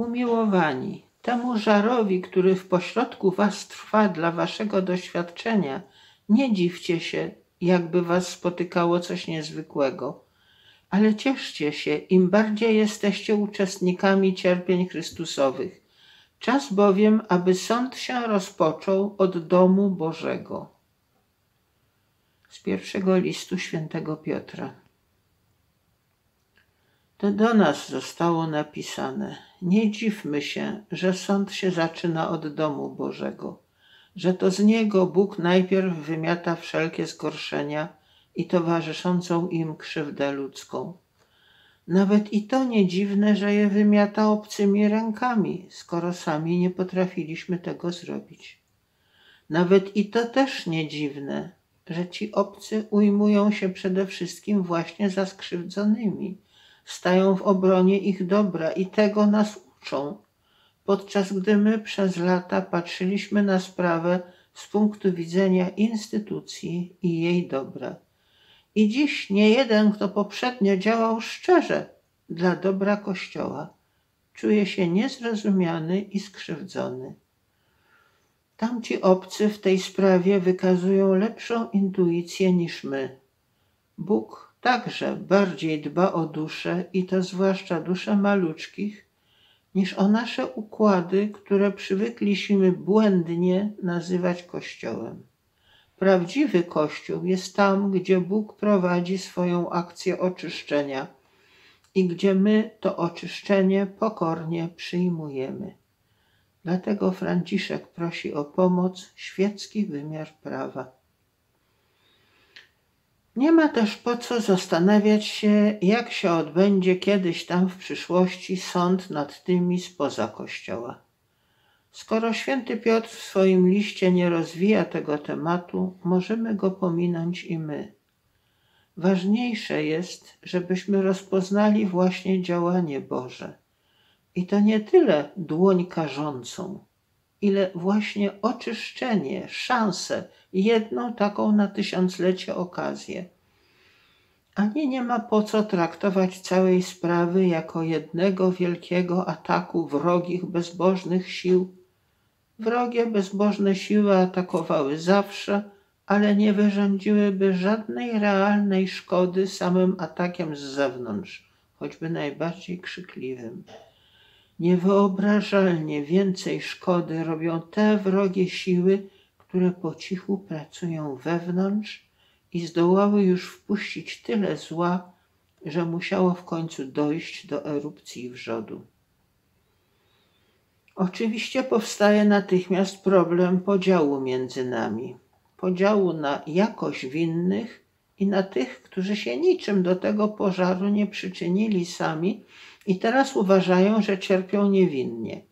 Umiłowani, temu żarowi, który w pośrodku was trwa dla waszego doświadczenia, nie dziwcie się, jakby was spotykało coś niezwykłego, ale cieszcie się, im bardziej jesteście uczestnikami cierpień Chrystusowych. Czas bowiem, aby sąd się rozpoczął od domu Bożego. Z pierwszego listu świętego Piotra. To do nas zostało napisane. Nie dziwmy się, że sąd się zaczyna od domu Bożego, że to z niego Bóg najpierw wymiata wszelkie zgorszenia i towarzyszącą im krzywdę ludzką. Nawet i to nie dziwne, że je wymiata obcymi rękami, skoro sami nie potrafiliśmy tego zrobić. Nawet i to też nie dziwne, że ci obcy ujmują się przede wszystkim właśnie za skrzywdzonymi, stają w obronie ich dobra i tego nas uczą, podczas gdy my przez lata patrzyliśmy na sprawę z punktu widzenia instytucji i jej dobra. I dziś nie jeden, kto poprzednio działał szczerze dla dobra Kościoła, czuje się niezrozumiany i skrzywdzony. Tamci obcy w tej sprawie wykazują lepszą intuicję niż my. Bóg także bardziej dba o duszę i to zwłaszcza dusze maluczkich, niż o nasze układy, które przywykliśmy błędnie nazywać Kościołem. Prawdziwy Kościół jest tam, gdzie Bóg prowadzi swoją akcję oczyszczenia i gdzie my to oczyszczenie pokornie przyjmujemy. Dlatego Franciszek prosi o pomoc świecki wymiar prawa. Nie ma też po co zastanawiać się, jak się odbędzie kiedyś tam w przyszłości sąd nad tymi spoza Kościoła. Skoro święty Piotr w swoim liście nie rozwija tego tematu, możemy go pominąć i my. Ważniejsze jest, żebyśmy rozpoznali właśnie działanie Boże. I to nie tyle dłoń karzącą, ile właśnie oczyszczenie, szansę, jedną taką na tysiąclecie okazję. Ani nie ma po co traktować całej sprawy jako jednego wielkiego ataku wrogich, bezbożnych sił. Wrogie, bezbożne siły atakowały zawsze, ale nie wyrządziłyby żadnej realnej szkody samym atakiem z zewnątrz, choćby najbardziej krzykliwym. Niewyobrażalnie więcej szkody robią te wrogie siły, które po cichu pracują wewnątrz i zdołały już wpuścić tyle zła, że musiało w końcu dojść do erupcji wrzodu. Oczywiście powstaje natychmiast problem podziału między nami. Podziału na jakoś winnych i na tych, którzy się niczym do tego pożaru nie przyczynili sami i teraz uważają, że cierpią niewinnie.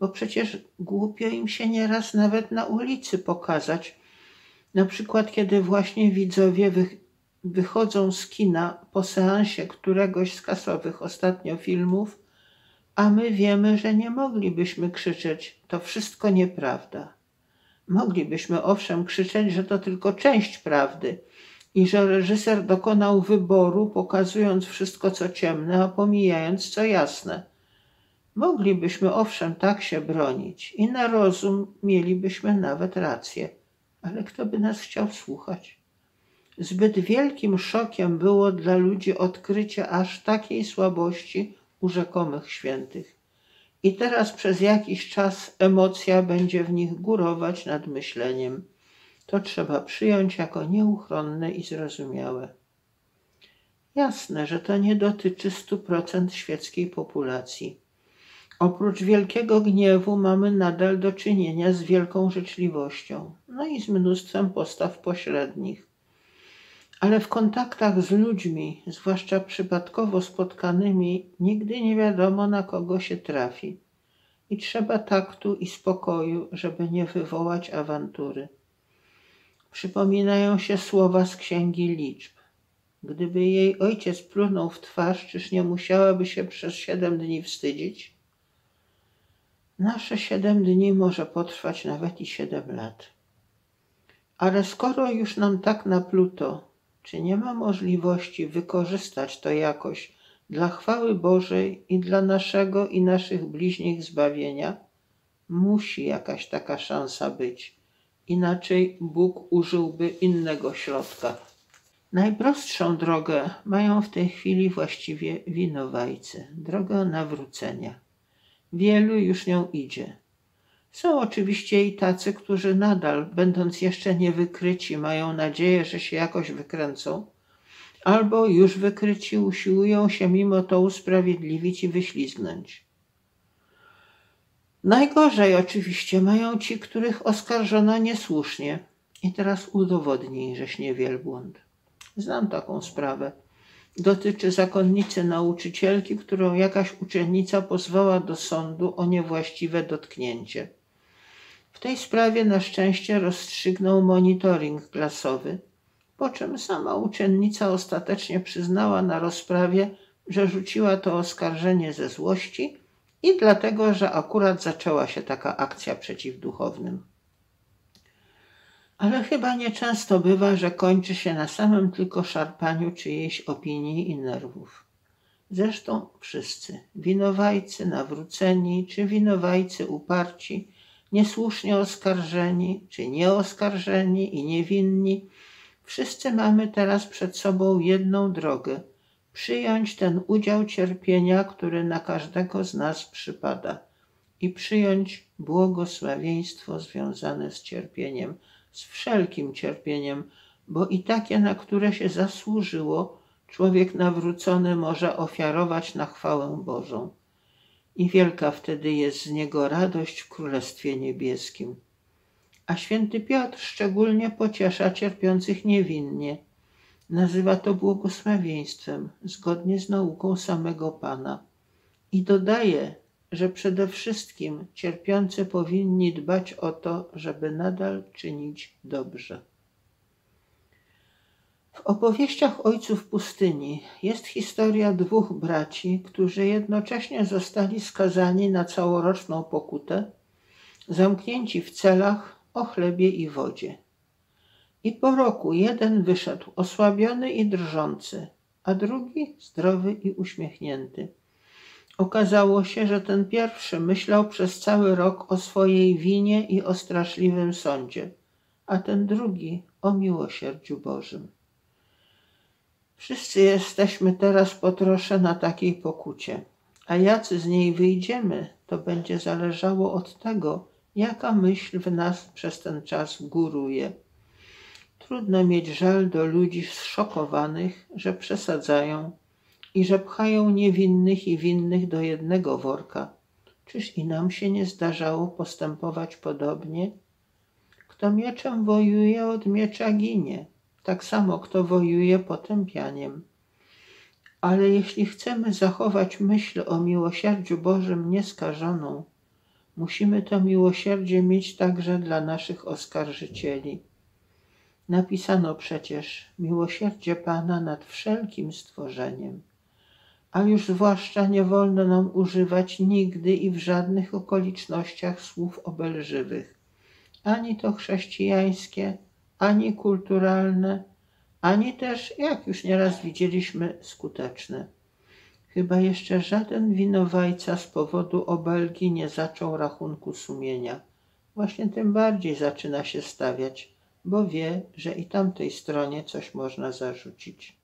Bo przecież głupio im się nieraz nawet na ulicy pokazać. Na przykład, kiedy właśnie widzowie wy, wychodzą z kina po seansie któregoś z kasowych ostatnio filmów, a my wiemy, że nie moglibyśmy krzyczeć, to wszystko nieprawda. Moglibyśmy owszem krzyczeć, że to tylko część prawdy i że reżyser dokonał wyboru, pokazując wszystko co ciemne, a pomijając co jasne. Moglibyśmy owszem tak się bronić i na rozum mielibyśmy nawet rację, ale kto by nas chciał słuchać? Zbyt wielkim szokiem było dla ludzi odkrycie aż takiej słabości u rzekomych świętych. I teraz przez jakiś czas emocja będzie w nich górować nad myśleniem. To trzeba przyjąć jako nieuchronne i zrozumiałe. Jasne, że to nie dotyczy stu procent świeckiej populacji. Oprócz wielkiego gniewu mamy nadal do czynienia z wielką życzliwością, no i z mnóstwem postaw pośrednich. Ale w kontaktach z ludźmi, zwłaszcza przypadkowo spotkanymi, nigdy nie wiadomo na kogo się trafi. I trzeba taktu i spokoju, żeby nie wywołać awantury. Przypominają się słowa z księgi liczb. Gdyby jej ojciec plunął w twarz, czyż nie musiałaby się przez siedem dni wstydzić? Nasze siedem dni może potrwać nawet i siedem lat. Ale skoro już nam tak napluto, czy nie ma możliwości wykorzystać to jakoś dla chwały Bożej i dla naszego i naszych bliźnich zbawienia, musi jakaś taka szansa być. Inaczej Bóg użyłby innego środka. Najprostszą drogę mają w tej chwili właściwie winowajcy, drogę nawrócenia. Wielu już nią idzie. Są oczywiście i tacy, którzy nadal, będąc jeszcze niewykryci, mają nadzieję, że się jakoś wykręcą, albo już wykryci usiłują się mimo to usprawiedliwić i wyślizgnąć. Najgorzej oczywiście mają ci, których oskarżono niesłusznie. I teraz udowodnij, żeś nie wielbłąd. Znam taką sprawę. Dotyczy zakonnicy nauczycielki, którą jakaś uczennica pozwała do sądu o niewłaściwe dotknięcie. W tej sprawie na szczęście rozstrzygnął monitoring klasowy, po czym sama uczennica ostatecznie przyznała na rozprawie, że rzuciła to oskarżenie ze złości i dlatego, że akurat zaczęła się taka akcja przeciw duchownym. Ale chyba nieczęsto bywa, że kończy się na samym tylko szarpaniu czyjejś opinii i nerwów. Zresztą wszyscy, winowajcy nawróceni czy winowajcy uparci, niesłusznie oskarżeni czy nieoskarżeni i niewinni, wszyscy mamy teraz przed sobą jedną drogę przyjąć ten udział cierpienia, który na każdego z nas przypada i przyjąć błogosławieństwo związane z cierpieniem, z wszelkim cierpieniem, bo i takie, na które się zasłużyło, człowiek nawrócony może ofiarować na chwałę Bożą i wielka wtedy jest z niego radość w Królestwie Niebieskim. A święty Piotr szczególnie pociesza cierpiących niewinnie. Nazywa to błogosławieństwem, zgodnie z nauką samego Pana. I dodaje, że przede wszystkim cierpiący powinni dbać o to, żeby nadal czynić dobrze. W opowieściach ojców pustyni jest historia dwóch braci, którzy jednocześnie zostali skazani na całoroczną pokutę, zamknięci w celach o chlebie i wodzie. I po roku jeden wyszedł osłabiony i drżący, a drugi zdrowy i uśmiechnięty. Okazało się, że ten pierwszy myślał przez cały rok o swojej winie i o straszliwym sądzie, a ten drugi o miłosierdziu Bożym. Wszyscy jesteśmy teraz po trosze na takiej pokucie, a jacy z niej wyjdziemy, to będzie zależało od tego, jaka myśl w nas przez ten czas góruje. Trudno mieć żal do ludzi zszokowanych, że przesadzają i że pchają niewinnych i winnych do jednego worka. Czyż i nam się nie zdarzało postępować podobnie? Kto mieczem wojuje, od miecza ginie tak samo kto wojuje potępianiem. Ale jeśli chcemy zachować myśl o miłosierdziu Bożym nieskażoną, musimy to miłosierdzie mieć także dla naszych oskarżycieli. Napisano przecież miłosierdzie Pana nad wszelkim stworzeniem, a już zwłaszcza nie wolno nam używać nigdy i w żadnych okolicznościach słów obelżywych, ani to chrześcijańskie, ani kulturalne, ani też, jak już nieraz widzieliśmy, skuteczne. Chyba jeszcze żaden winowajca z powodu obelgi nie zaczął rachunku sumienia. Właśnie tym bardziej zaczyna się stawiać, bo wie, że i tamtej stronie coś można zarzucić.